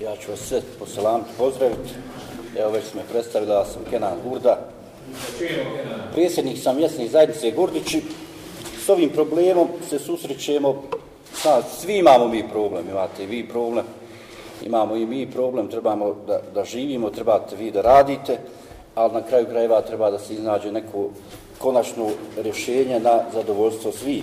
Ja ću vas sve po pozdraviti. Evo već me predstavila, ja sam Kenan Gurda. Prijesednik sam mjesne zajednice Gurdići. S ovim problemom se susrećemo, sa, svi imamo mi problem, imate vi problem, imamo i mi problem, trebamo da, da živimo, trebate vi da radite, ali na kraju krajeva treba da se iznađe neko konačno rješenje na zadovoljstvo svih.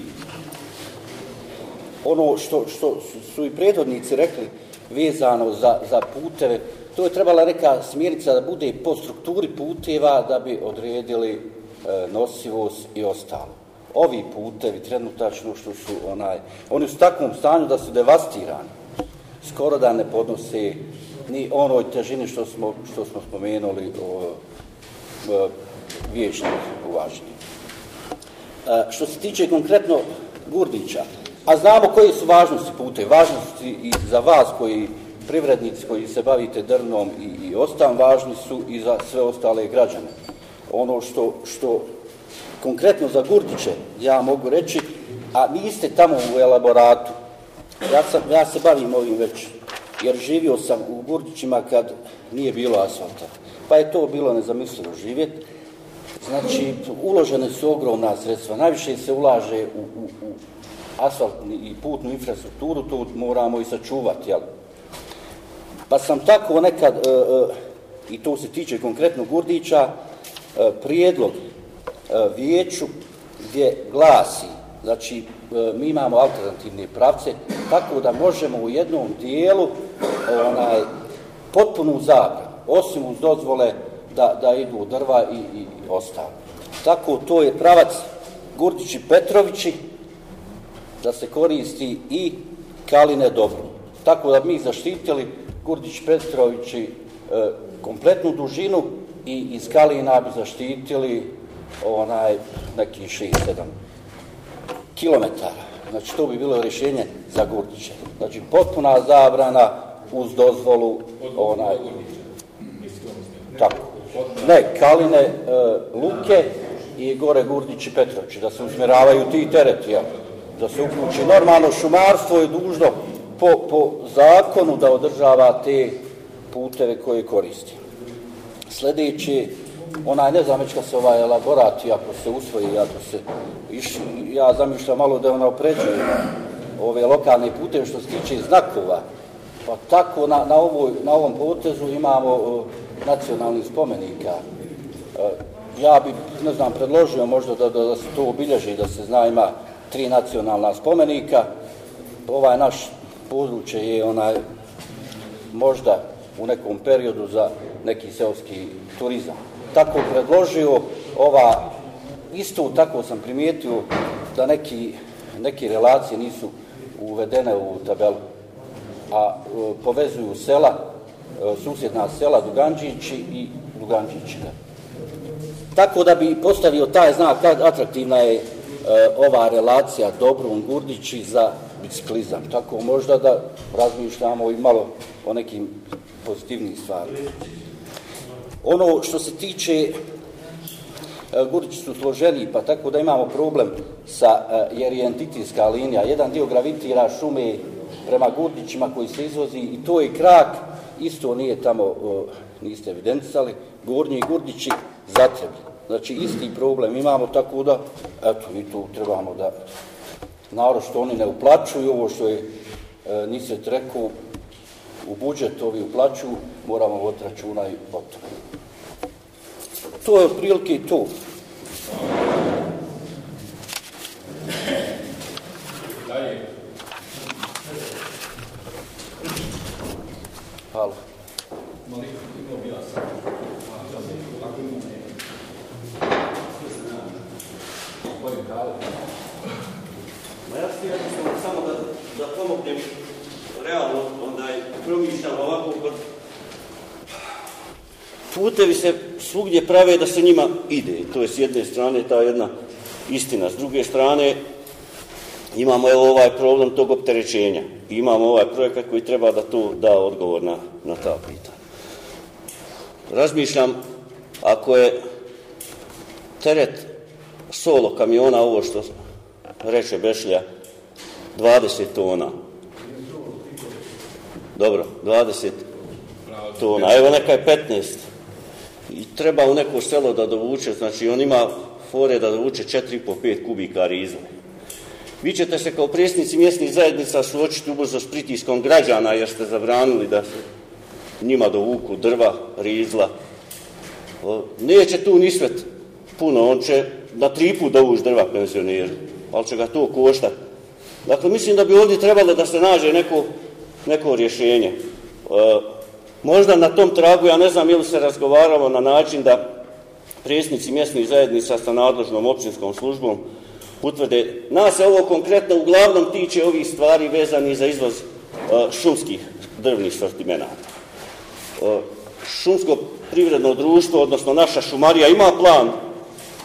Ono što, što su i predvodnici rekli, vezano za, za puteve. To je trebala neka smjerica da bude po strukturi puteva da bi odredili e, nosivost i ostalo. Ovi putevi trenutačno što su onaj, oni su u takvom stanju da su devastirani. Skoro da ne podnose ni onoj težini što smo, što smo spomenuli o, o vječnih uvažnjih. E, što se tiče konkretno Gurdića, A znamo koje su važnosti pute, važnosti i za vas koji privrednici koji se bavite drnom i, i ostan važni su i za sve ostale građane. Ono što, što konkretno za Gurdiće ja mogu reći, a niste tamo u elaboratu, ja, sam, ja se bavim ovim već, jer živio sam u Gurdićima kad nije bilo asfalta, pa je to bilo nezamislivo živjeti. Znači, uložene su ogromna sredstva, najviše se ulaže u, u, u asfaltni i putnu infrastrukturu, to moramo i sačuvati, jel? Pa sam tako nekad, e, e, i to se tiče konkretno Gurdića, e, prijedlog e, vijeću gdje glasi, znači e, mi imamo alternativne pravce, tako da možemo u jednom dijelu e, onaj, potpunu zabranu, osim uz dozvole da, da idu drva i, i, i ostalo. Tako to je pravac Gurdići Petrovići, da se koristi i kaline dobro. Tako da mi zaštitili Kurdić Petrovići e, kompletnu dužinu i iz kalina bi zaštitili onaj neki 6-7 kilometara. Znači to bi bilo rješenje za Gurdiće. Znači potpuna zabrana uz dozvolu onaj tako. Ne, kaline, e, luke i gore Gurdići Petrovići, da se usmjeravaju ti tereti, jel? Da se uključi. Normalno šumarstvo je dužno po, po zakonu da održava te puteve koje koristi. Sljedeći, onaj ne znam već se ovaj elaborat, ako se usvoji, ako se iš, ja zamišljam malo da ona opređuje ove lokalne puteve što se tiče znakova, pa tako na, na, ovoj, na ovom potezu imamo uh, nacionalnih spomenika. Uh, ja bi, ne znam, predložio možda da, da, da se to obilježi, da se zna ima tri nacionalna spomenika. Ovaj naš područje je onaj možda u nekom periodu za neki seoski turizam. Tako predložio ova, isto tako sam primijetio da neki, neki relacije nisu uvedene u tabelu, a e, povezuju sela, e, susjedna sela Duganđići i Duganđići. Tako da bi postavio taj znak, atraktivna je Eh, ova relacija Dobrun Gurdići za biciklizam. Tako možda da razmišljamo i malo o nekim pozitivnim stvarima. Ono što se tiče eh, Gurdići su složeni, pa tako da imamo problem sa, eh, jer je entitinska linija. Jedan dio gravitira šume prema Gurdićima koji se izvozi i to je krak, isto nije tamo, niste evidentisali, Gornji Gurdići zatrebili. Znači, isti problem imamo, tako da, eto, mi tu trebamo da, narod što oni ne uplaćuju, ovo što je e, Niset treku u budžet, ovi uplaćuju, moramo voditi računa i o to. To je otprilike to. Hvala. Ma ja ti jednostavno samo da, pomognem realno, ondaj, promišljam ovako kod putevi se svugdje prave da se njima ide. To je s jedne strane ta jedna istina. S druge strane imamo evo ovaj problem tog opterećenja. Imamo ovaj projekat koji treba da to da odgovor na, na ta pitanja. Razmišljam, ako je teret solo kamiona, ovo što reče Bešlja, 20 tona. dobro, 20 tona, evo neka je 15. I treba u neko selo da dovuče, znači on ima fore da dovuče 4,5-5 kubika rizla. Vi ćete se kao presnici mjesnih zajednica suočiti ubrzo s pritiskom građana jer ste zabranili da se njima dovuku drva, rizla. Neće tu ni svet puno, on će na tri put dovući drva penzioneru, ali će ga to koštati. Dakle, mislim da bi ovdje trebalo da se nađe neko, neko rješenje. E, možda na tom tragu, ja ne znam ili se razgovaralo na način da presnici mjesnih zajednica sa nadležnom općinskom službom utvrde. Nas se ovo konkretno uglavnom tiče ovih stvari vezani za izvoz e, šumskih drvnih sortimenata. E, šumsko privredno društvo, odnosno naša šumarija, ima plan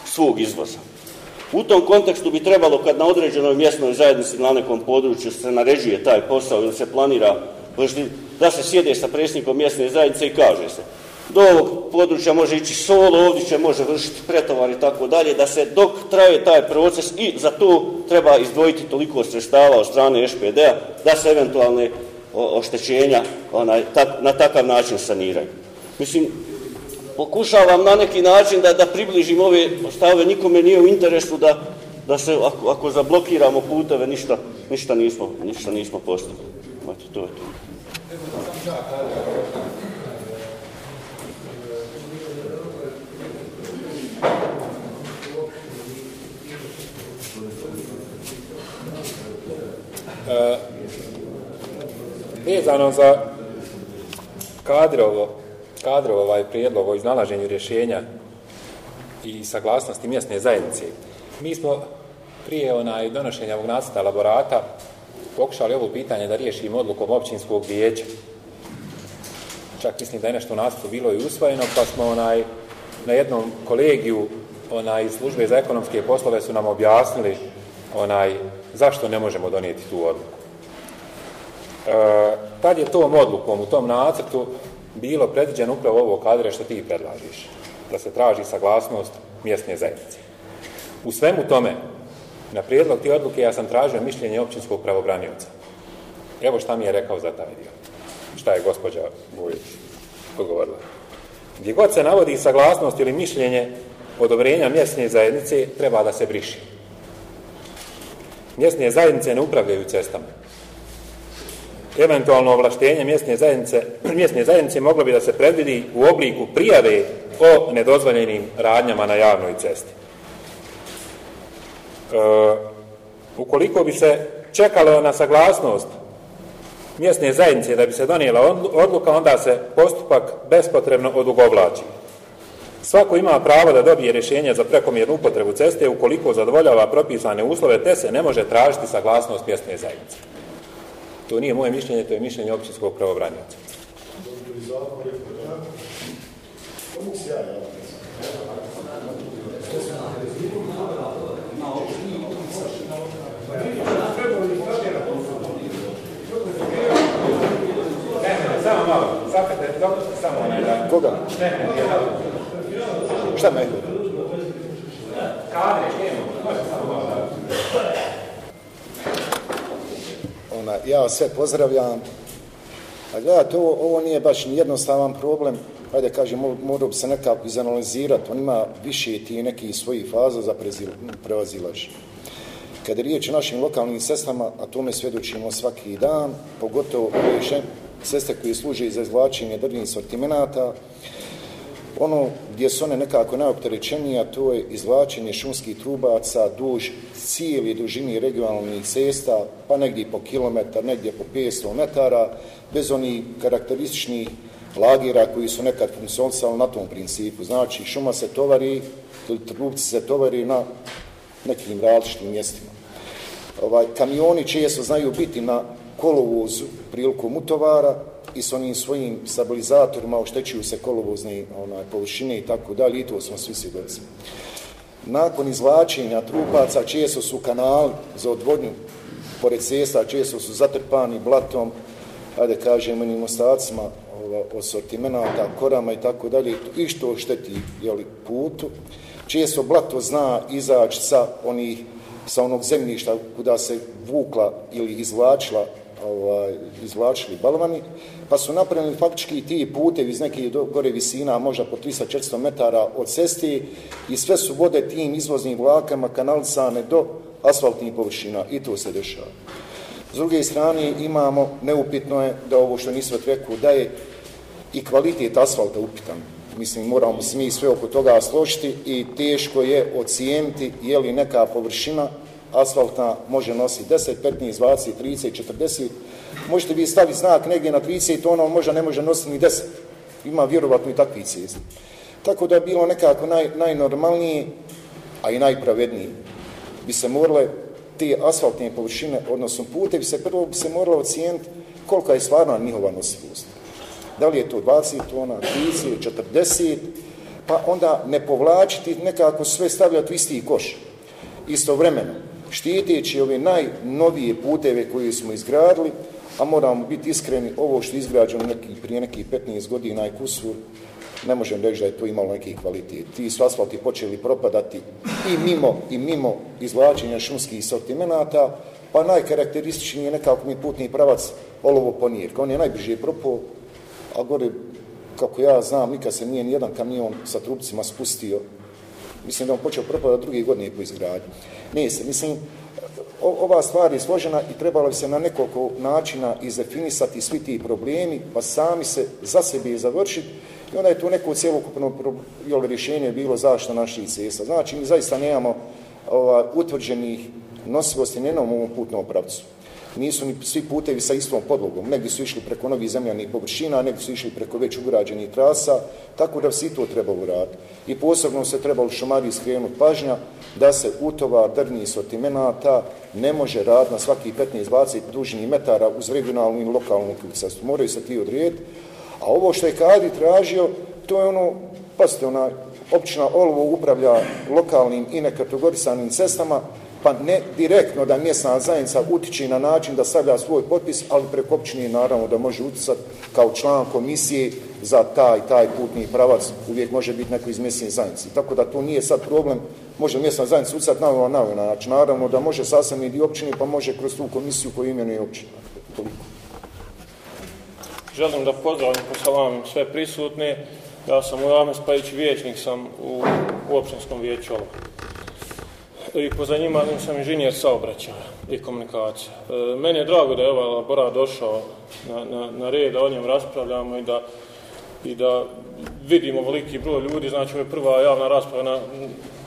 svog izvoza. U tom kontekstu bi trebalo kad na određenoj mjesnoj zajednici na nekom području se naređuje taj posao ili se planira da se sjede sa predsjednikom mjesne zajednice i kaže se do ovog područja može ići solo, ovdje će može vršiti pretovar i tako dalje, da se dok traje taj proces i za to treba izdvojiti toliko sredstava od strane špd da se eventualne oštećenja onaj, tak, na takav način saniraju. Mislim, pokušavam na neki način da, da približim ove stave, nikome nije u interesu da, da se, ako, ako zablokiramo puteve, ništa, ništa nismo, ništa nismo postavili. to je to. E, vezano za kadrovo, kadrova ovaj prijedlog o iznalaženju rješenja i saglasnosti mjesne zajednice. Mi smo prije onaj donošenja ovog nacrta laborata pokušali ovo pitanje da riješimo odlukom općinskog vijeća. Čak mislim da je nešto u nacrtu bilo i usvojeno, pa smo onaj, na jednom kolegiju onaj, službe za ekonomske poslove su nam objasnili onaj, zašto ne možemo donijeti tu odluku. E, tad je tom odlukom, u tom nacrtu, bilo predviđeno upravo ovo kadre što ti predlažiš, da se traži saglasnost mjesne zajednice. U svemu tome, na prijedlog te odluke ja sam tražio mišljenje općinskog pravobranioca. Evo šta mi je rekao za taj dio. Šta je gospođa Vujić odgovorila. Gdje god se navodi saglasnost ili mišljenje odobrenja mjesne zajednice, treba da se briši. Mjesne zajednice ne upravljaju cestama. Eventualno ovlaštenje mjesne zajednice, mjesne zajednice moglo bi da se predvidi u obliku prijave o nedozvoljenim radnjama na javnoj cesti. E, ukoliko bi se čekalo na saglasnost mjesne zajednice da bi se donijela odluka, onda se postupak bespotrebno odugovlači. Svako ima pravo da dobije rješenje za prekomjernu upotrebu ceste ukoliko zadovoljava propisane uslove, te se ne može tražiti saglasnost mjesne zajednice. To nije moje mišljenje, to je mišljenje općinskog pravobranjaca. Samo malo, zapete, samo onaj da... Koga? Ne, ne, ne, Šta me? Ona, ja sve pozdravljam. A gledajte, ovo, ovo nije baš ni jednostavan problem. Hajde, kažem, morao bi se nekako izanalizirati. On ima više ti neki svojih faza za prevazilaž. Kada je riječ o našim lokalnim sestrama, a tome svjedočimo svaki dan, pogotovo ove seste koje služe za izvlačenje drvnih sortimenata, ono gdje su one nekako najopterećenije, to je izvlačenje šumskih trubaca duž cijeli dužini regionalnih cesta, pa negdje po kilometar, negdje po 500 metara, bez onih karakterističnih lagira koji su nekad funkcionisali na tom principu. Znači, šuma se tovari, trubci se tovari na nekim različitim mjestima. Ovaj, kamioni često znaju biti na kolovozu prilikom utovara, i s onim svojim stabilizatorima oštećuju se kolovozne onaj, površine i tako dalje, i to smo svi svjedoci. Nakon izvlačenja trupaca, često su kanal za odvodnju pored cesta, često su zatrpani blatom, ajde kažem, onim ostacima od korama i tako dalje, i što ošteti jeli, putu. Često blato zna izaći sa onih sa onog zemljišta kuda se vukla ili izvlačila ovaj, izvlačili balvani, pa su napravili faktički ti putevi iz nekih gore visina, možda po 300-400 metara od cesti i sve su vode tim izvoznim vlakama kanalisane do asfaltnih površina i to se dešava. S druge strane imamo, neupitno je da ovo što nisu rekao, da je i kvalitet asfalta upitan. Mislim, moramo se mi sve oko toga složiti i teško je ocijeniti je li neka površina asfaltna može nositi 10, 15, 20, 30, 40. Možete vi staviti znak negdje na 30 tona, možda ne može nositi ni 10. Ima vjerovatno i takvi cesti. Tako da je bilo nekako naj, najnormalnije, a i najpravedniji. Bi se morale te asfaltne površine, odnosno pute, bi se prvo bi se moralo ocijeniti kolika je stvarno njihova nosivost. Da li je to 20 tona, 30, 40, pa onda ne povlačiti, nekako sve stavljati u isti koš. Istovremeno, štiteći ove najnovije puteve koje smo izgradili, a moramo biti iskreni, ovo što je izgrađeno neki, prije nekih 15 godina i kusur, ne možem reći da je to imalo neki kvalitet. Ti su asfalti počeli propadati i mimo, i mimo izvlačenja šumskih sortimenata, pa najkarakterističniji je nekako mi putni pravac olovo ponirka. On je najbliže propao, a gore, kako ja znam, nikad se nije nijedan kamion sa trupcima spustio. Mislim da on počeo propada drugi godine po izgradnju. Ne se, mislim, ova stvar je složena i trebalo bi se na nekoliko načina izdefinisati svi ti problemi, pa sami se za sebe završiti i onda je to neko cijelokupno jel, rješenje bilo zašto naših cesta. Znači, mi zaista nemamo ova, utvrđenih nosivosti na jednom ovom putnom pravcu nisu ni svi putevi sa istom podlogom. Negdje su išli preko novih zemljanih površina, negdje su išli preko već ugrađenih trasa, tako da svi to trebalo raditi. I posebno se trebalo šumari skrenuti pažnja da se utovar drni sortimenata ne može rad na svaki 15-20 dužnih metara uz regionalnu i lokalnu cestu. Moraju se ti odrijeti. A ovo što je Kadi tražio, to je ono, pasite, ona općina Olovo upravlja lokalnim i nekategorisanim cestama, pa ne direktno da mjesna zajednica utiče na način da stavlja svoj potpis, ali preko općine naravno da može utisati kao član komisije za taj taj putni pravac, uvijek može biti neko iz mjesne zajednice. Tako da to nije sad problem, može mjesna zajednica utisati ovaj, na ovaj način, znači naravno da može sasvim i općine, pa može kroz tu komisiju koju imenuje općina. Toliko. Želim da pozdravim po salamim sve prisutne. Ja sam u Pajić vječnik sam u, u općinskom vijeću i po zanimanju sam inženjer saobraćaja i komunikacija. E, meni je drago da je ovaj laborat došao na, na, na red, da o njem raspravljamo i da, i da vidimo veliki broj ljudi, znači ovo je prva javna rasprava na,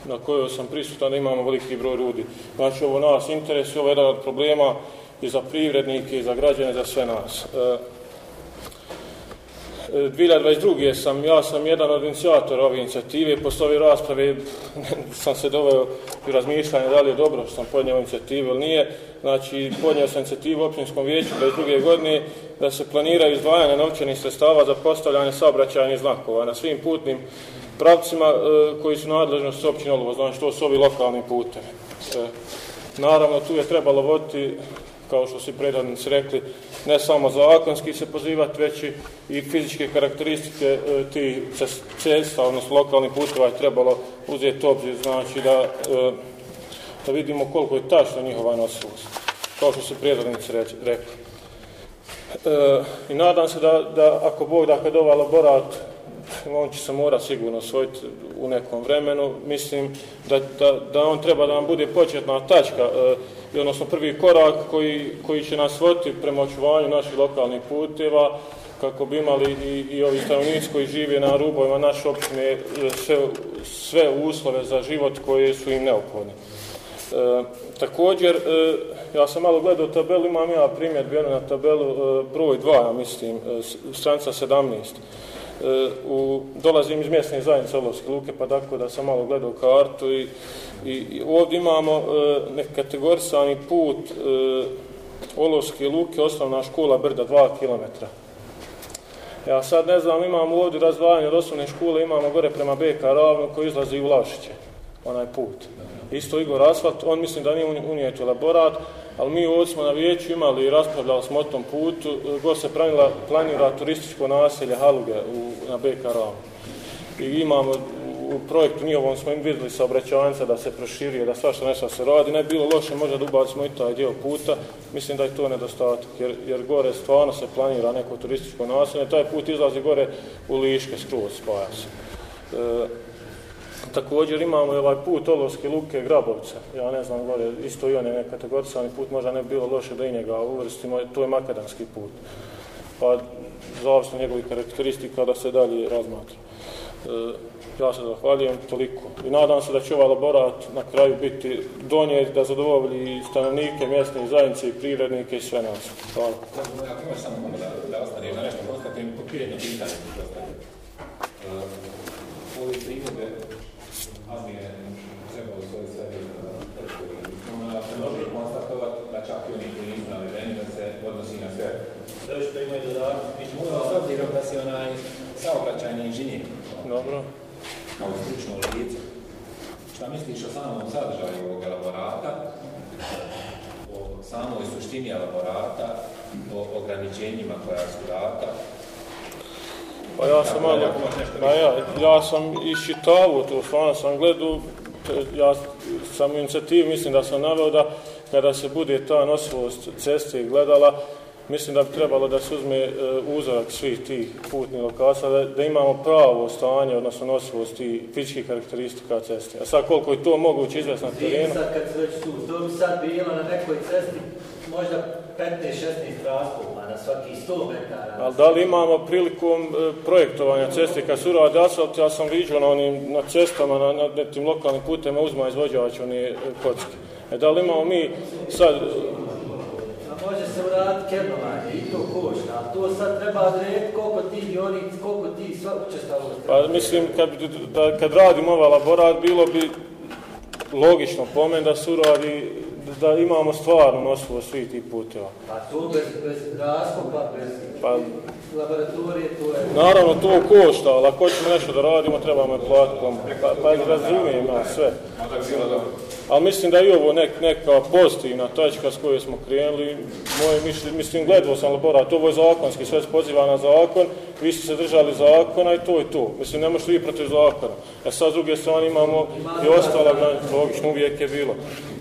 na kojoj sam prisutan, da imamo veliki broj ljudi. Znači ovo nas interesuje, ovo je jedan od problema i za privrednike, i za građane, za sve nas. E, 2022. sam, ja sam jedan od inicijatora ove inicijative, posle ove rasprave sam se doveo u razmišljanje da li je dobro što sam podnio inicijativu ili nije. Znači, podnio sam inicijativu u općinskom vijeću 22. godine da se planiraju izdvajanje novčanih sredstava za postavljanje saobraćajnih znakova na svim putnim pravcima e, koji su nadležnosti općine Olovo, znači to su ovi lokalni putevi. E, naravno, tu je trebalo voditi kao što su predavnici rekli, ne samo zakonski se pozivati, već i fizičke karakteristike e, ti cesta, odnosno lokalnih puteva je trebalo uzeti obzir, znači da, e, da vidimo koliko je tašna njihova nosivost, kao što su prijedornici rekli. E, I nadam se da, da ako Bog da kad ovaj laborat on će se mora sigurno osvojiti u nekom vremenu. Mislim da, da, da on treba da nam bude početna tačka, e, odnosno prvi korak koji, koji će nas voditi prema očuvanju naših lokalnih puteva, kako bi imali i, i ovi stanovnici koji žive na rubovima naše općine e, sve, sve uslove za život koje su im neophodne. E, također, e, ja sam malo gledao tabelu, imam ja primjer na tabelu e, broj 2, ja mislim, e, stranca 17. E, u, dolazim iz mjesne zajednice Olovske luke, pa tako da sam malo gledao kartu i, i, i ovdje imamo e, nekategorisani put e, Olovske luke, osnovna škola Brda, 2 km. Ja sad ne znam, imamo ovdje razdvajanje od osnovne škole, imamo gore prema BK Ravno koji izlazi u Lašiće, onaj put. Isto Igor Asfalt, on mislim da nije unijeti elaborat, ali mi ovdje smo na vijeću imali i raspravljali smo o tom putu, e, go se pravila, planira turističko naselje Haluge u, na BK Ravno. I imamo u projektu njihovom smo im vidjeli saobraćajnica da se proširuje, da svašta nešto se radi, ne bilo loše možda da ubacimo i taj dio puta, mislim da je to nedostatak, jer, jer gore stvarno se planira neko turističko naselje, taj put izlazi gore u Liške skroz spaja se. E, također imamo i ovaj put Olovske luke Grabovca, ja ne znam gore, isto i on je nekategorisani put, možda ne bi bilo loše da i njega uvrstimo, to je makadanski put. Pa zavisno njegovih karakteristika da se dalje razmatra. E, ja se zahvaljujem toliko i nadam se da će ovaj laborat na kraju biti donijet da zadovolji stanovnike, mjesne zajednice i prirodnike i sve nas. Hvala. Ako imaš samo da, da ostane na nešto, konstatujem popijenje pitanje. E, Ovi primjede Azmije treba u svojoj sebi možemo konstatovati da čak i oni koji nisu navedeni da se odnosi na sve. Da što imaju dodatak, mi ćemo s obzirom da si onaj saobraćajni inženjer. Dobro. Kao stručno lice. Šta misliš o samom sadržaju ovog elaborata, o samoj suštini elaborata, o ograničenjima koja su data, Pa ja sam malo, pa ja, ja sam iščitavao to, stvarno sam gledao, ja sam u inicijativi, mislim da sam naveo da kada se bude ta nosivost ceste gledala, mislim da bi trebalo da se uzme e, uzorak svih tih putnih lokacija, da, da imamo pravo stanje, odnosno nosivost i fizičkih karakteristika ceste. A sad koliko je to moguće izvesti na terenu? Sad kad se već tu, to bi sad bilo na nekoj cesti možda 15-16 raskopa na svaki 100 metara. Ali da li imamo prilikom e, projektovanja ceste, kad su urade asfalt, ja sam viđao na onim na cestama, na, na tim lokalnim putima, uzma izvođavač one e, kocke. E, da li imamo mi sad može se uraditi kernovanje i to košta, a to sad treba odrediti koliko ti dionic, koliko ti sva učestalo. Pa mislim, kad, da, kad radim ovaj laborat, bilo bi logično po meni da se uradi, da imamo stvarno nosivo svih tih puteva. Pa to bez, bez raskopa, bez Pa, laboratorije, to je... naravno, to košta, ali ako ćemo nešto da radimo, trebamo je platiti. Pa, pa razumijem ja sve. Ali mislim da je i ovo nek, neka pozitivna tačka s kojoj smo krenuli. Moje mišlje, mislim, gledao sam laborat, ovo je zakonski, sve se poziva na zakon, vi ste se držali zakona i to je to. Mislim, ne možete vi protiv zakona. A e sad s druge strane imamo i ostala, na, logično uvijek je bilo.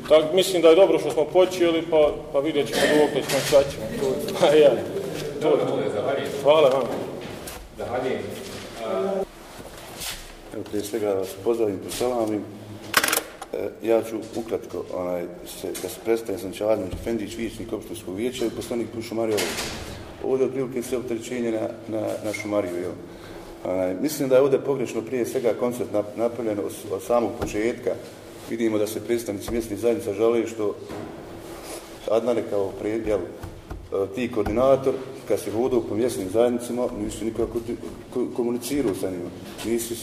Tak, mislim da je dobro što smo počeli, pa, pa vidjet ćemo dok ćemo sad ćemo. To, pa ja, to je to. Hvala vam. Zahvaljujem. Evo, prije svega vas pozdravim, poselamim. E, ja ću ukratko, onaj, se, da se predstavim, sam Čavadnić Fendić, vijećnik opštinskog vijeća i poslanik u Šumariju. Ovdje je otprilike sve opterećenje na, na, na Šumariju. Jel? Onaj, mislim da je ovdje pogrešno prije svega koncept napravljen od, od samog početka. Vidimo da se predstavnici mjesnih zajednica žele što Adnane kao predjel, e, ti koordinator, kad se hodao po mjesnim zajednicama, nisu nikako komunicirao sa njima. Nisu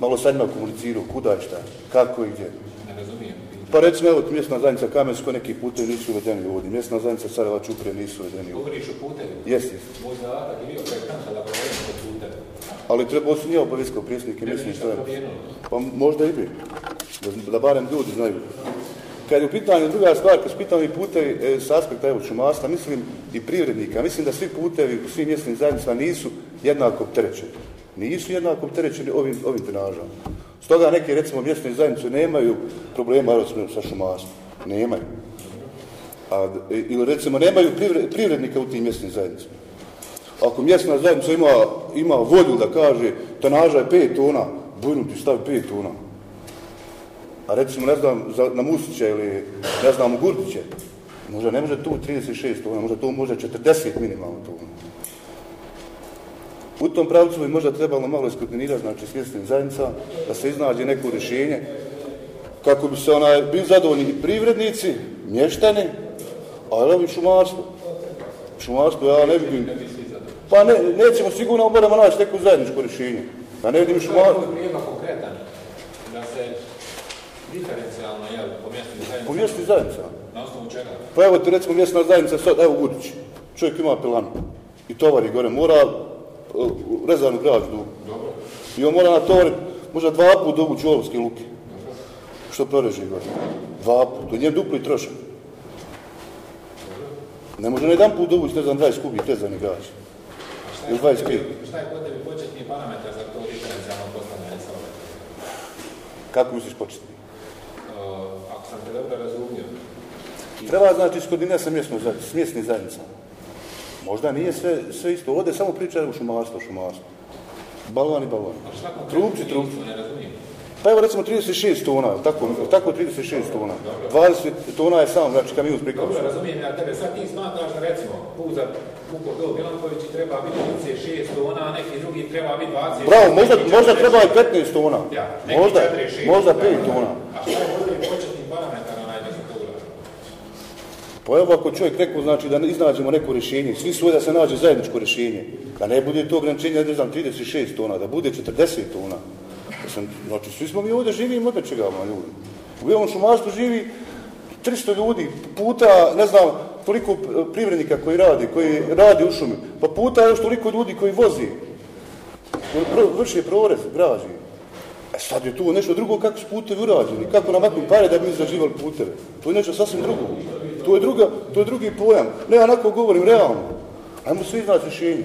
malo sa njima komunicirao kuda i šta, kako i gdje. Ne razumijem. Pa recimo, evo, mjesna zajednica Kamensko, neki putevi nisu uvedeni ovdje. Mjesna zajednica Sarajeva Čupre nisu uvedeni ovdje. Govoriš o putevi. Jes, jes. Moj zadatak je bio projektanta da provedem kod puteve. Ali treba su nije obavijest kao prijesnike ništa zajednica. promijenilo. Pa možda i bi. Da, da barem ljudi znaju. Kad je u pitanju druga stvar, kad su pitani putevi e, s aspekta evo šumarstva, mislim i privrednika, mislim da svi putevi u svim mjesnim zajednicama nisu jednako opterećeni. Nisu jednako opterećeni ovim, ovim tenažama. Stoga neke, recimo, mjesne zajednice nemaju problema recimo, sa šumarstvom. Nemaju. A, ili recimo nemaju privrednika u tim mjesnim zajednicama. Ako mjesna zajednica ima, ima volju da kaže tonaža je 5 tona, bujnuti stavi 5 tona. A recimo, ne znam, za, na Musića ili, ne znam, u Gurdiće, možda ne može tu 36 tona, možda tu može 40 minimalno tona. U tom pravcu bi možda trebalo malo iskoordinirati, znači, s mjesnim zajednica, da se iznađe neko rješenje, kako bi se onaj, bili zadovoljni i privrednici, mještani, ali i šumarstvo. Šumarstvo, ja ne vidim, Pa ne, nećemo sigurno, moramo naći neko zajedničko rješenje. Ja ne vidim Što je šumar... tvoj prijedlog konkretan? Da se diferencijalno, jel, po mjesnim Po zajednicama, mjesni zajednica. na osnovu čega? Pa evo ti recimo mjesna zajednica sad, evo Gudić. Čovjek ima pilanu. I tovari gore mora uh, rezanu građu dugu. I on mora natovariti možda dva put dugu čolovske luke. Što proreži gore. Dva put. To je njem dupli trošak. Ne može na jedan put dovući, ne znam, 20 kubi tezani Ili je 25. Šta je kod tebi početni parametar za to diferencijalno postavljanje sa? Kako misliš početni? Uh, ako sam te dobro razumio, Treba znači skoordinirati mjesno, s mjesnim zajednicama. Možda nije sve, sve isto. Ovdje samo priča o šumarstvu, šumarstvu. Balvan i balvan. a šta konkretno Trupci, trupci. Pa evo recimo 36 tona, tako, tako 36 tona. 20 tona je sam, znači kamion s Dobro, prikavšom. razumijem ja tebe. Sad ti smatraš da recimo put za Vuko do Milanković treba biti 36 tona, a neki drugi treba biti 20. Bravo, možda, možda 40. treba i 15 tona. Ja, Možda, 46, možda da. 5 tona. A šta je ovdje početni parametar onaj da se to uradi? Pa evo ako čovjek rekao, znači da iznađemo neko rješenje, svi svoje da se nađe zajedničko rješenje, da ne bude to ograničenje, ne znam, 36 tona, da bude 40 tona. Da sam, znači, svi smo mi ovdje živimo od čega, ma ljudi. U Bijelom šumarstvu živi 300 ljudi, puta, ne znam, toliko e, privrednika koji radi, koji radi u šumi, pa puta još toliko ljudi koji vozi, koji vrši prorez, graži. E sad je tu nešto drugo kako su putevi urađeni, kako namaknu pare da bi mi zaživali puteve. To je nešto sasvim drugo. To je, druga, to je drugi pojam. Ne, ja onako govorim realno. Ajmo svi iznaći rješenje.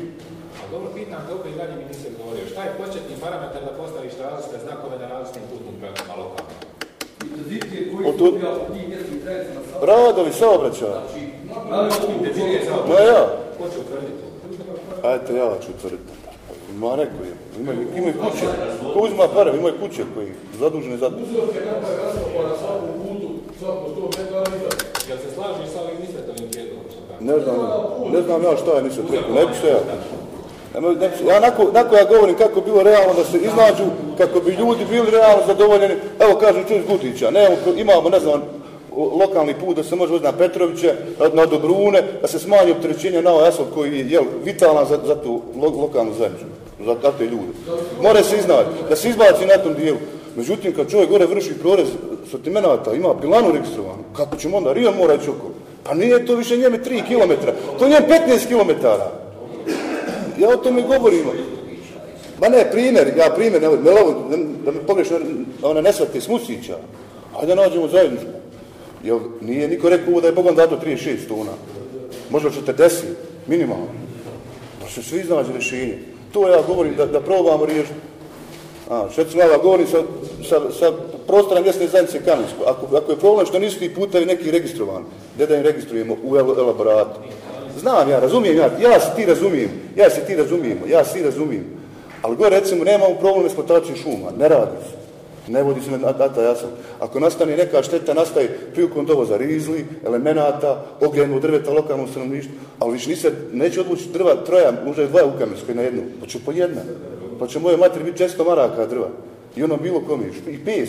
A dobro, pitam te opet dalje mi nisi odgovorio. Šta je početni parametar da postaviš različite znakove na različitim putnim pravima lokalnim? Intenzitet koji Od su tu- bio u njih mjesnih zajednica sa... Radovi, saobraćaja. Intenzitet za Ma ja. Ko će utvrditi? Ajte, ja ću utvrditi. Ma neko je. Imaju, imaju kuće. Ko uzima pare, imaju kuće koji zadužene za to. Uzor je napravi raspo na svakom putu, svako 100 metara i. Jel se slažiš sa ovim što kaže? Ne znam, ne znam ja šta je nisam rekao, ne bi se ja. Se- ja onako, onako ja govorim kako bi bilo realno da se iznađu, kako bi ljudi bili realno zadovoljeni. Evo kaže čovjek Gutića, ne, imamo, ne znam, lokalni put da se može voziti na Petroviće, na, Dobrune, da se smanji opterećenje na ovaj asfalt koji je jel, vitalan za, za tu lo, lokalnu zajednicu, za, za te ljude. More se iznaći, da se izbaci na tom dijelu. Međutim, kad čovjek gore vrši prorez sortimenata, ima pilanu registrovanu, kako ćemo onda, Rio mora ići okolo. Pa nije to više njeme 3 km, to je njem 15 km. Ja o tome govorim. Ma ne, primjer, ja primjer, ne, ne, ne, da me pogrešno ona ne shvati smusića. Hajde nađemo zajedničku. Jel, nije niko rekao da je Bogom dato 36 tona. Možda 40, minimalno. Pa se svi iznađe rješenje. To ja govorim da, da probamo riješiti. A, što ću ja govorim sa, sa, sa prostora mjesne zajednice Kamensko. Ako, ako je problem što nisu ti putevi neki registrovani, gdje da im registrujemo u el, elaboratu. Znam ja, razumijem ja, ja se ti razumijem, ja se ti razumijemo, ja se ti razumijem. Ali gore recimo nemamo problem eksploatacije šuma, ne radi se. Ne vodi se na data jasno. Ako nastane neka šteta, nastaje prilikom dovoza rizli, elemenata, ogrjenu drveta lokalnom stanovništvu, ali više nise, neće odvući drva troja, možda je dva u Kamenskoj na jednu, pa će po jedna. Pa će moje materi biti 400 maraka drva. I ono bilo kome, i 500.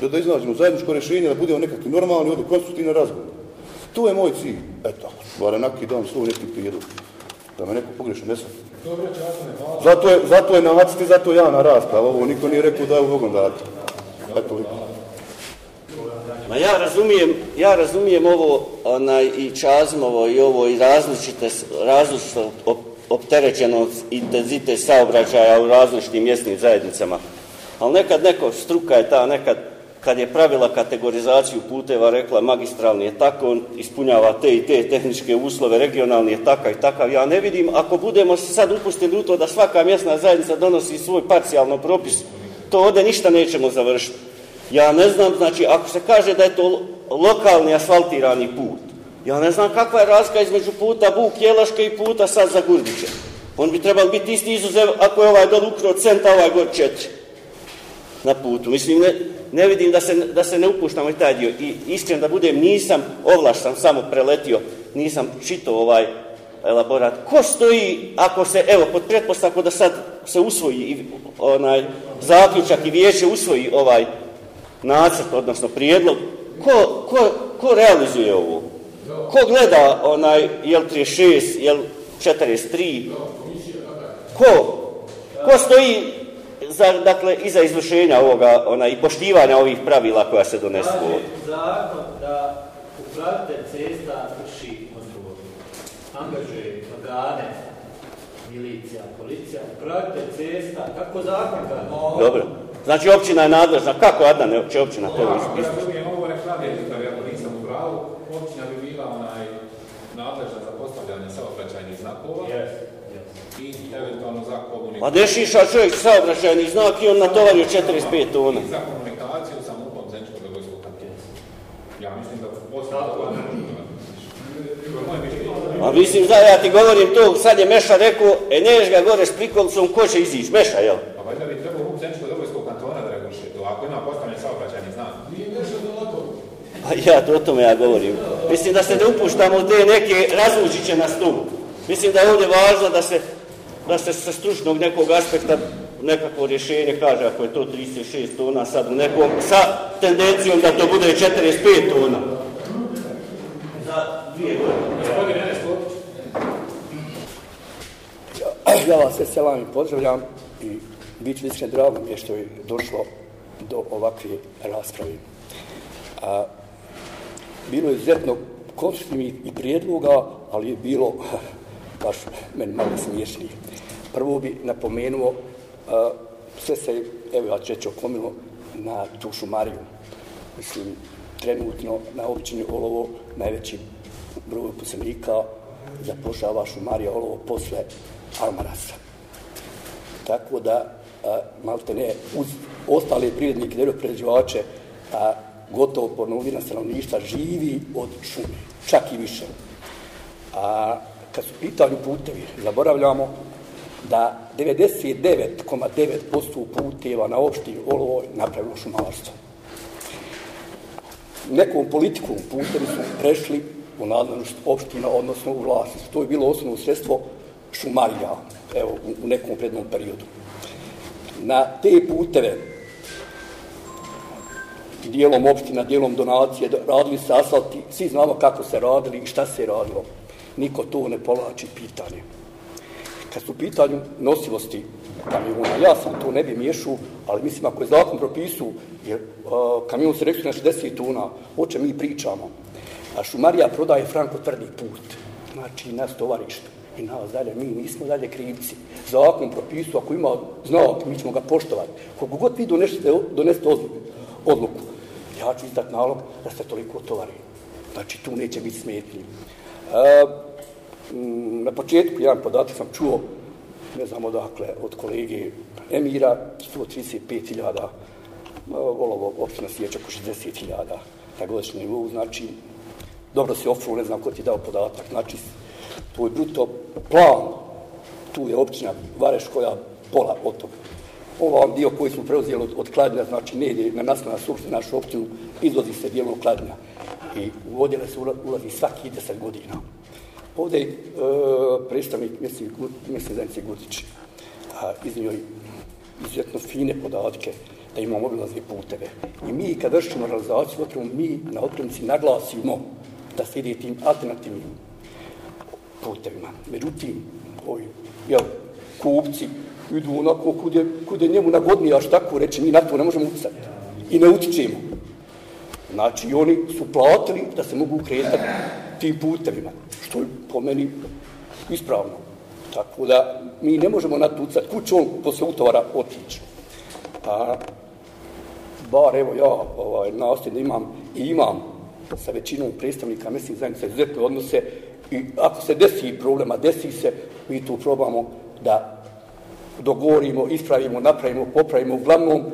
Da, da iznađemo zajedničko rješenje, da budemo nekakvi normalni, ovdje konstruktivni razgovor. To je moj cilj. Eto, bar neki dan svoj neki prijedlog. Da me neko pogrešno ne shvati. Dobro, časno ne hvala. Zato je, zato je i zato je javna rasprava. Ovo niko nije rekao da je u Bogom dati pa toliko. Ma ja razumijem, ja razumijem ovo onaj, i Čazmovo i ovo i različite, različito op, opterećenost intenzitet saobraćaja u različitim mjesnim zajednicama. Ali nekad neko, struka je ta, nekad kad je pravila kategorizaciju puteva rekla magistralni je tako, on ispunjava te i te tehničke uslove, regionalni je takav i takav. Ja ne vidim, ako budemo se sad upustili u to da svaka mjesna zajednica donosi svoj parcijalno propis, to ovdje ništa nećemo završiti. Ja ne znam, znači, ako se kaže da je to lokalni asfaltirani put, ja ne znam kakva je razlika između puta Buk Jelaške i puta sad za Gurdiće. On bi trebal biti isti izuzev ako je ovaj dol ukro centa, ovaj gor četiri na putu. Mislim, ne, ne vidim da se, da se ne upuštamo i taj dio. I iskren da budem, nisam ovlaštan, samo preletio, nisam čitao ovaj elaborat. Ko stoji ako se, evo, pod pretpostavku da sad se usvoji i, onaj zaključak i vijeće usvoji ovaj nacrt, odnosno prijedlog, ko, ko, ko realizuje ovo? Ko gleda onaj, jel 36, jel 43? Ko? Ko stoji za, dakle, iza izvršenja ovoga ona, i poštivanja ovih pravila koja se donesu ovdje? zakon da upravitelj cesta vrši angažuje organe, milicija, policija, pravite cesta, kako zakon kaže. No, Dobro. Znači općina je nadležna, kako Adnan će općina? To je ja dobijem ovo reklam jezika, to nisam u pravu, općina bi bila onaj nadležna za postavljanje saobraćajnih znakova. Yes. Pa dešiša čovjek saobraćajni znak i on na tovarju 45 tona. I za komunikaciju sam upom zemljskog gospodina. Ja mislim da postavljamo ja ti govorim to, sad je Meša rekao, e neš ga gore s prikolicom, ko će izići? Meša, jel? Pa valjda bi trebao Vuk Zeničko Dobojskog kantona da regulše to, ako ima postavljen saobraćajni znak. Nije nešto daleko. Pa ja, to o tome ja govorim. Mislim da se ne upuštamo u te neke razlučiće na stulu. Mislim da je ovdje važno da se, da se sa stručnog nekog aspekta nekako rješenje kaže ako je to 36 tona sad u nekom, sa tendencijom da to bude 45 tona. Za dvije godine. Gospodin Enes Klopić. Ja vas sve selam i pozdravljam i bit ću iskren drago mi je što je došlo do ovakve rasprave. A, bilo je izuzetno konstruktivnih i prijedloga, ali je bilo baš meni malo smiješnih. Prvo bi napomenuo, a, sve se, evo ja ću okomilo, na tu šumariju. Mislim, trenutno na općini Olovo najveći broj uposlenika zapošljava šumarija Olovo posle Almarasa. Tako da, a, malte ne, uz ostale prirodnike, drvoprerađivače, a gotovo polovina stanovništva živi od šume, čak i više. A kad su pitanju putevi, zaboravljamo da 99,9% puteva na opštini Olovo je napravilo šumarstvo. Nekom politikom putevi su prešli u nadležnost opština, odnosno u vlasništvo. To je bilo osnovno sredstvo šumarija, evo, u, u nekom prednom periodu. Na te puteve, dijelom opština, dijelom donacije, radili se asfalti, svi znamo kako se radili i šta se radilo. Niko to ne polači pitanje. Kad su pitanju nosivosti kamiona, ja sam to ne bi miješao, ali mislim ako je zakon propisu, jer uh, kamion se rekli na 60 tuna, o čem mi pričamo. A šumarija prodaje Franko tvrdi put, znači nas tovarište i nas dalje, mi nismo dalje krivci. Zakon propisu, ako ima znak, mi ćemo ga poštovati. Koliko god vi donesete, donesete odluku, odluku, ja ću izdati nalog da ste toliko tovari. Znači, tu neće biti smetnje. E, na početku, jedan podatak sam čuo, ne znam odakle, od kolege Emira, 135.000, e, volovo opština sjeća oko 60.000 na godišnjem nivou, znači, dobro se ofru, ne znam ko ti dao podatak, znači, to je bruto plan, tu je općina Vareš koja pola od toga. Ovo dio koji smo preuzeli od, od Kladnja, znači ne ide na naslana skupština našu općinu, izlazi se dijelom Kladnja. I u odjele se ulazi svaki deset godina. Ovdje e, je predstavnik mjesne zajednice Gutić iznio izuzetno fine podatke da imamo obilazne puteve. I mi kad vršimo realizaciju mi na otremci naglasimo da se ide tim alternativnim putevima. Međutim, ovi, jel, kupci idu onako kude, kude njemu nagodnije, aš tako reći, mi na to ne možemo utjecati. I ne utječemo. Znači, oni su platili da se mogu kretati tim putevima, što je po meni ispravno. Tako da mi ne možemo na to utjecati. Kuće on posle utovara otići. A, bar evo ja ovaj, nastavim da imam i imam sa većinom predstavnika mesnih zajednica izuzetne odnose i ako se desi problema, desi se, mi tu probamo da dogovorimo, ispravimo, napravimo, popravimo. Uglavnom,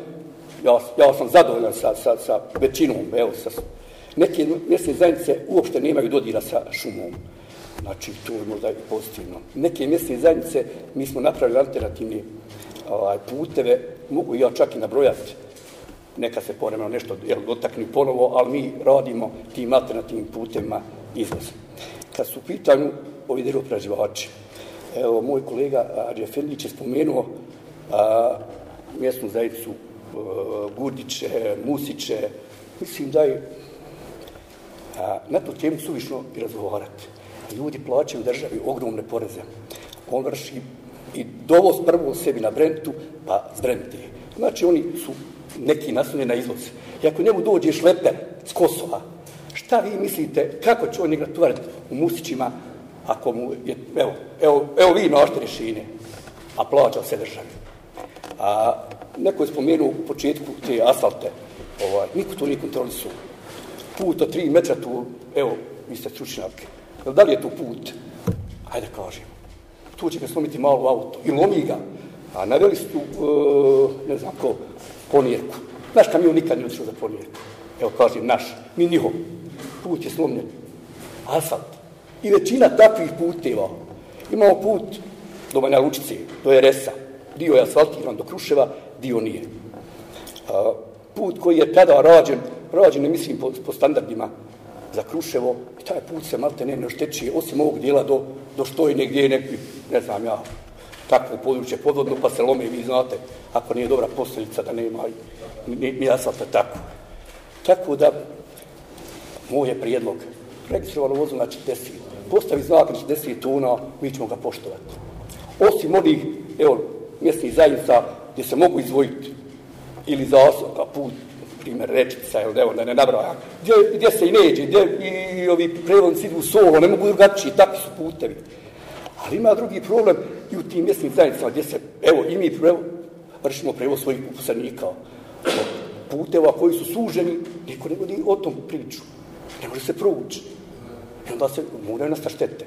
ja, ja sam zadovoljan sa, sa, sa većinom, evo, sa, neke mjesne zajednice uopšte nemaju dodira sa šumom. Znači, to je možda i pozitivno. Neke mjesne zajednice, mi smo napravili alternativne ovaj, puteve, mogu ja čak i nabrojati, neka se poremeno nešto jel, dotakni ponovo, ali mi radimo tim alternativnim putevima izlazom. Kad su u pitanju ovi drvopraživači, evo, moj kolega Adje Fendić je spomenuo a, mjesnu zajednicu a, Gurdiće, Musiće, mislim da je a, na tu temu suvišno i razgovarati. Ljudi plaćaju državi ogromne poreze. On vrši i dovoz prvo sebi na Brentu, pa s Brente. Znači, oni su neki nasloni na izvoz. I ako njemu dođe šleper s Kosova, šta vi mislite, kako će on igrati tvrd u Musićima, ako mu je, evo, evo, evo vi našte rješine, a plaća se državi. A neko je spomenuo u početku te asfalte, ovaj, niko to nije kontrolisu. Put od tri metra tu, evo, vi ste stručnjake. Da li je to put? Hajde kažem. Tu će ga slomiti malo auto i lomi ga. A naveli su, e, ne znam ko, ponirku. Naš kamion nikad nije odšao za ponirku. Evo kažem, naš, mi njihov. Put je slomljen. Asfalt. I većina takvih puteva. Imamo put do Banja Lučice, do Eresa. Dio je asfaltiran do Kruševa, dio nije. A, put koji je tada rađen, rađen je, mislim, po, po standardima za Kruševo, i taj put se malte ne oštećuje, osim ovog dijela do, do što je negdje neki, ne znam ja, takvo područje podvodno, pa se lome, vi znate, ako nije dobra posljedica da nema ni, ni, ni asfalta tako. Tako da, moj je prijedlog, registrovano vozu na 40, postavi znak na 40 tona, mi ćemo ga poštovati. Osim onih, evo, mjesnih zajednica gdje se mogu izvojiti ili za osoka, put, primjer rečica, ili evo, da ne nabrajam, gdje, gdje se i neđe, gdje i, i ovi prevodnici idu u solo, ne mogu drugačiji, takvi su putevi. Ali ima drugi problem i u tim mjesnim zajednicama gdje se, evo, i mi prevo, vršimo prevoz svojih uposlenika puteva koji su suženi, niko ne vodi o tom priču. Ne može se provući. I onda se moraju na štete.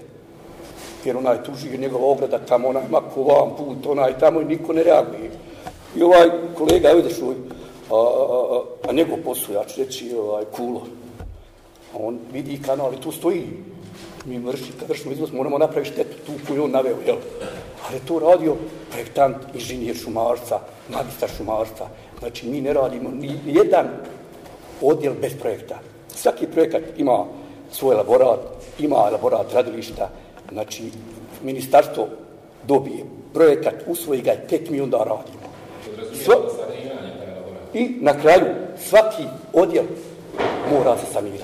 Jer onaj tuži njegova ograda tamo, onaj mako vam put, onaj tamo i niko ne reaguje. I ovaj kolega, evo ideš a, a, a, a njegov posao, ja ću reći, ovaj, kulo. A on vidi kanal ali tu stoji. Mi vrši, kad vršimo izvoz, moramo napraviti štetu tu koju on naveo, jel? Ali to radio projektant, inženjer šumarca, magistar šumarca. Znači, mi ne radimo ni jedan odjel bez projekta. Svaki projekat ima svoj laborat, ima laborat radilišta, znači, ministarstvo dobije projekat, usvoji ga i tek mi onda radimo. Sva... I na kraju, svaki odjel mora se sanirati.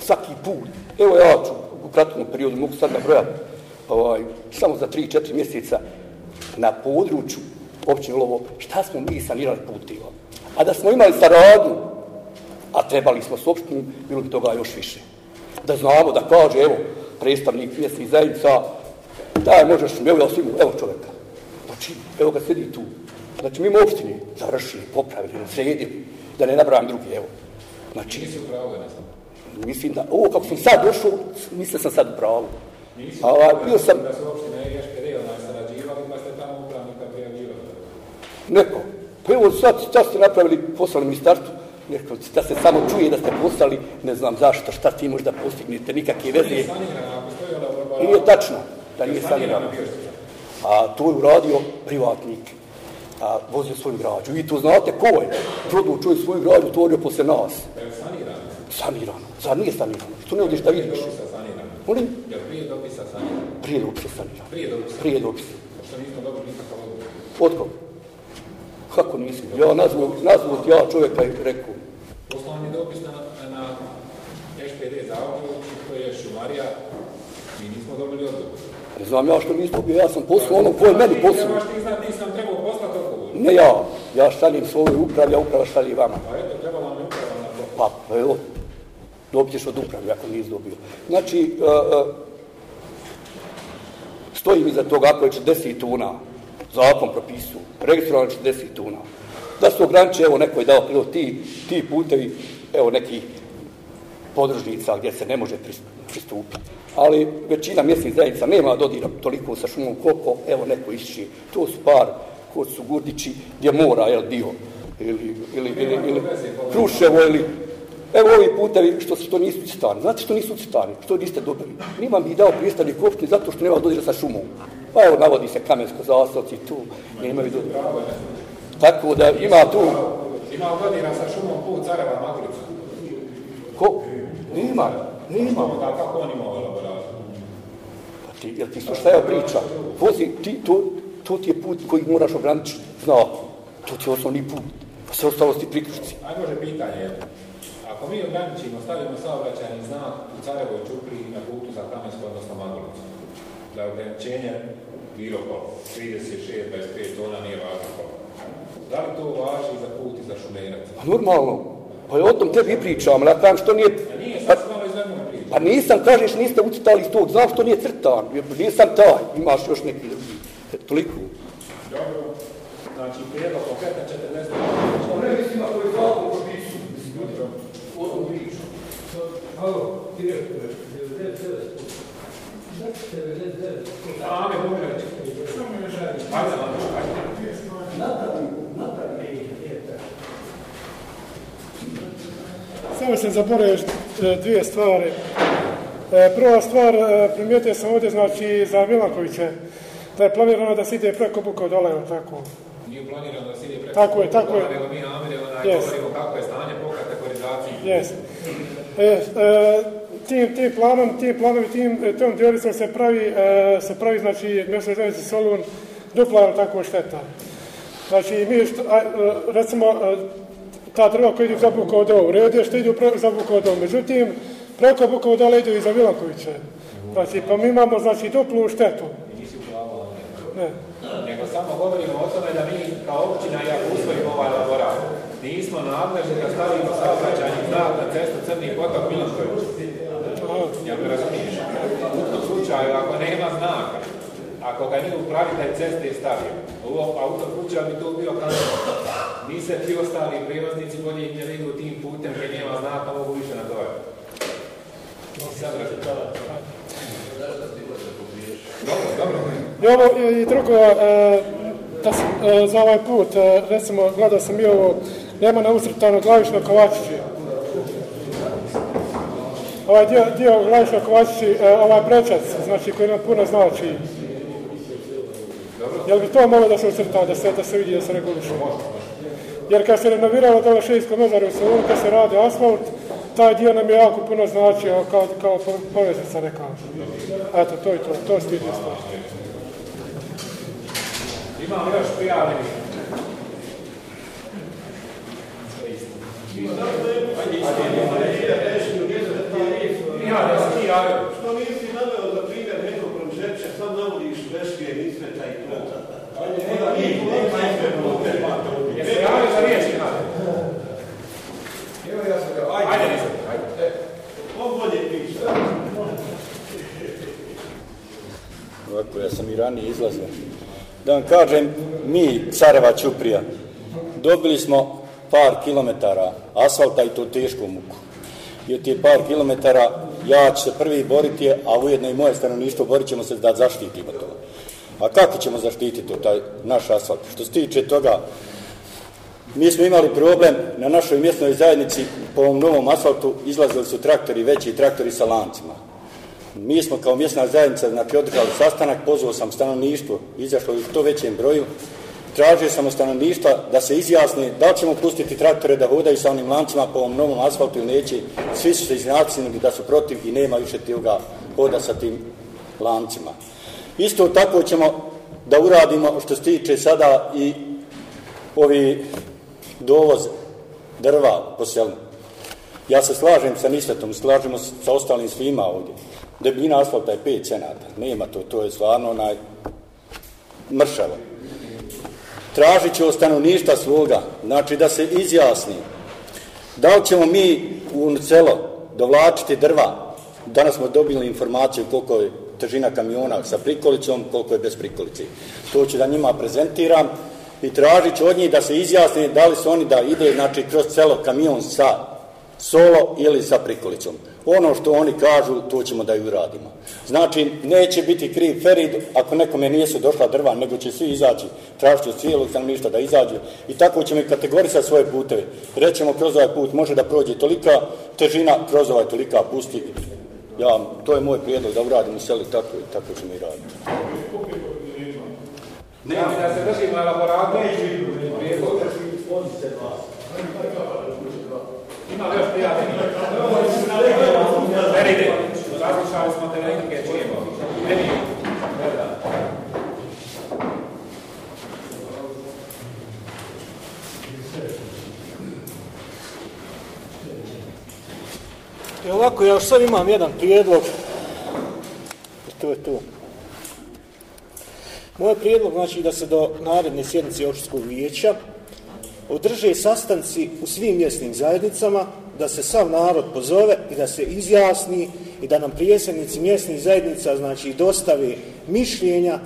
Svaki put. Evo ja ću u kratkom periodu, mogu sad nabrojati, ovaj, samo za 3-4 mjeseca na području općine Lovo, šta smo mi sanirali putiva. A da smo imali saradnju, a trebali smo s opštinim, bilo bi toga još više. Da znamo, da kaže, evo, predstavnik mjesnih zajednica, daj, možeš mi, evo ja svim, evo čovjeka. Znači, evo ga sedi tu. Znači, mi opštini završili, popravili, sredili, da ne nabravam drugi, evo. Znači, mislim da, ovo kako sam sad došao, mislim sam sad u pravu. A, bio sam... Da su opštine EŠPD onaj sarađivali, pa ste tamo upravnika prijavljivali. Neko. Pa evo sad, sad ste napravili, poslali ministarstvu, neko, da se samo čuje da ste poslali, ne znam zašto, šta ti možda postignete, nikakve veze. Nije. Nije tačno da nije sanirano. A to je uradio privatnik. A vozio svoju građu. Vi to znate ko je? Prodao čuje svoju građu, otvorio posle nas. Je sanirano. Sanirano. Zar nije sanirano? Što ne odiš da vidiš? Prije dopisa sanirano. Molim? Jel prije dopisa sanirano? Prije dopisa sanirano. Prije dopisa. Prije dopisa. Što nismo dobili nikakav odgovor. Otko? Kako nisi? Ja nazvu, nazvu ti ja čovjeka i rekao. Poslan je dopis na, na SPD zavodu, koji je šumarija, mi nismo dobili odgovor. Ne znam ja što nisi dobio, ja sam poslao ono koje meni poslao. Trebaš ti znati, nisam trebao poslati odgovor. Ne ja, ja šaljem svoju upravi, a uprava šalje vama. Pa eto, trebala mi uprava na to. Pa, pa evo, dobit ćeš od upravi ako nisi dobio. Znači, uh, uh, stoji mi za toga ako je 40 tuna, zakon propisu, registrovano 40 tuna. Da su ograniče, evo neko je dao prilo ti, ti putevi, evo neki podružnica gdje se ne može pristupiti. Ali većina mjesnih zajednica nema dodira toliko sa šumom koliko, evo neko išće. To su par, kod su Gurdići, gdje mora, jel, dio, ili, ili, ili, ili Kruševo, ili Evo ovi putevi što, što nisu citani. Znate što nisu citani? Što niste dobili? Nima mi dao pristavnik opštine zato što nema dodira sa šumom. Pa evo navodi se kamensko zastavci tu. nema mi dodira. Tako da ima tu... Ima godina sa šumom put Careva Magricu. Ko? Nima. Nima. Kako on ima elaborat? Pa ti, jel ti slušaj ja priča? Vozi, ti, to, to ti je put koji moraš ograničiti. Znaku. To ti je osnovni put. Pa sve ostalo ti priključci. Aj može pitanje. Ako mi ograničimo, stavimo saobraćajni znak u Carevoj čupri na putu za Kamensko, odnosno Magolicu, da je ograničenje bilo ko 36, 25 tona nije važno ko. Da li to važi za put i za šumerac? Pa normalno. Pa o tom tebi pričam, ali ja kažem što nije... Pa, sad pa nisam, kažeš, niste ucitali iz tog, znam što nije crtan. Nisam taj, imaš još neki drugi. Toliko. Dobro, znači prijedlog konkretan 40 Ne mislim ako je zakon propisu. O tom priču. Halo, direktore, 99%. Ame Bumerić. Samo je želim. Ajde, ajde. Napravi, napravi. Samo sam zaboravio e, dvije stvari. E, prva stvar, e, primijetio sam ovdje, znači, za Milankoviće, da je planirano da se ide preko dole, ili tako? Nije planirano da se ide preko Tako je, tako je. Nego mi namire onaj Yes. govorimo kako je stanje po kategorizaciji. Jes. E, e, tim, tim planom, tim planom i tim, tom dionicom se pravi, e, se pravi, znači, mjesto zajednici Solun, dupla ili tako šteta. Znači, mi, što, a, e, recimo, e, ta drva koja idu za Bukovo u redu je što idu pre, za Bukovo međutim, preko Bukovo dole idu i za Milankoviće. Znači, pa mi imamo, znači, duplu štetu. Ne. Nego samo govorimo o tome da mi kao općina, i ako usvojimo ovaj laborat, nismo nadležni da stavimo saobraćajni znak na cestu Crni potok Milanković. Jel me razumiješ? U tom slučaju, ako nema znaka, ako ga nije upravitelj ceste stavio, Ovo auto autopuća bi to bio kao Mi se ti ostali prevoznici bolje ih ne idu tim putem gdje nema znaka, mogu više na dole. Sad. Dobro, dobro. I ovo e, i drugo, e, da sam, e, za ovaj put, e, recimo, gledao sam i ovo, nema na usretano glavišno Kovačići. Ovaj dio, dio glavišno Kovačići, e, ovaj prečac, znači koji nam puno znači. Jel bi to malo da se usrta, da se, da se vidi, da se reguliše? Jer kad se renoviralo dole šejsko mezare u Solunu, kad se radi asfalt, taj dio nam je jako puno značio kao, kao po- poveznica neka. Eto, to je to, to su dvije stvari. Imamo još prijavljeni. Ja, da si ti javio. Što nisi naveo za primjer nekog prožeća, sad navodiš veške, nisveta i to. Ajde, nema njih, nema njih, Jesi javio za riječ imate? Evo ja sam ga, Ajde, nisam. Ajde. on bolje piše. Ovako, ja sam i ranije izlazio. Da vam kažem, mi, Careva Ćuprija, dobili smo par kilometara asfalta i to teško muku. I od tih par kilometara ja ću se prvi boriti, a ujedno i moje stanovništvo borit ćemo se da zaštitimo to. A kako ćemo zaštititi to, taj naš asfalt? Što se tiče toga, mi smo imali problem na našoj mjesnoj zajednici po ovom novom asfaltu, izlazili su traktori, veći traktori sa lancima. Mi smo kao mjesna zajednica znači, održali sastanak, pozvao sam stanovništvo, izašlo je u što većem broju, tražio sam od stanovništva da se izjasni da li ćemo pustiti traktore da hodaju sa onim lancima po ovom novom asfaltu ili neće. Svi su se izjasnili da su protiv i nema više toga hoda sa tim lancima. Isto tako ćemo da uradimo što se tiče sada i ovi dovoz drva po selu. Ja se slažem sa Nisvetom, slažemo se sa ostalim svima ovdje. Debljina asfalta je 5 cenata. Nema to, to je stvarno onaj mršavo. Tražit će od stanovništa svoga, znači da se izjasni da li ćemo mi u selo dovlačiti drva. Danas smo dobili informaciju koliko je težina kamiona sa prikolicom, koliko je bez prikolice. To ću da njima prezentiram i tražit ću od njih da se izjasni da li su oni da ide znači, kroz celo kamion sa solo ili sa prikolicom. Ono što oni kažu, to ćemo da i uradimo. Znači, neće biti kriv Ferid ako nekome nisu došla drva, nego će svi izaći, tražiti od cijelog stanovništva da izađu i tako ćemo i kategorisati svoje puteve. Rećemo, kroz ovaj put može da prođe tolika težina, kroz ovaj tolika pusti. Ja, to je moj prijedlog da uradimo u seli tako i tako ćemo i raditi. Ne, da se držimo elaborata i prijedlog. Ima li još prijatelji? Veride, zaslušali smo te nekake čujemo. Meni, gleda. I ovako, ja još sad imam jedan prijedlog. I to je to. Moj prijedlog znači da se do naredne sjednice opštinskog vijeća održe sastanci u svim mjesnim zajednicama, da se sav narod pozove i da se izjasni i da nam prijesednici mjesnih zajednica znači dostave mišljenja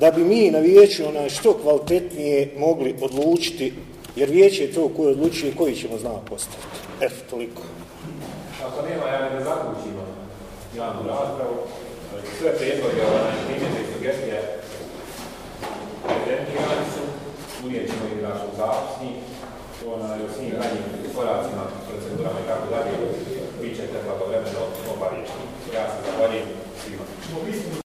da bi mi na vijeću onaj što kvalitetnije mogli odlučiti, jer vijeće je to koje odlučuje koji ćemo znak postaviti. Eto, toliko. Ako nema, ja ne da zaključimo javnu raspravu. Sve prijedloge, ovaj, primjene i sugestije prezentirani su, uvijek ćemo i naš u zapisnik, onaj, o svim ranjim koracima, procedurama i tako dalje, vi ćete blagovremeno obavijesti. Ja se zahvaljujem svima.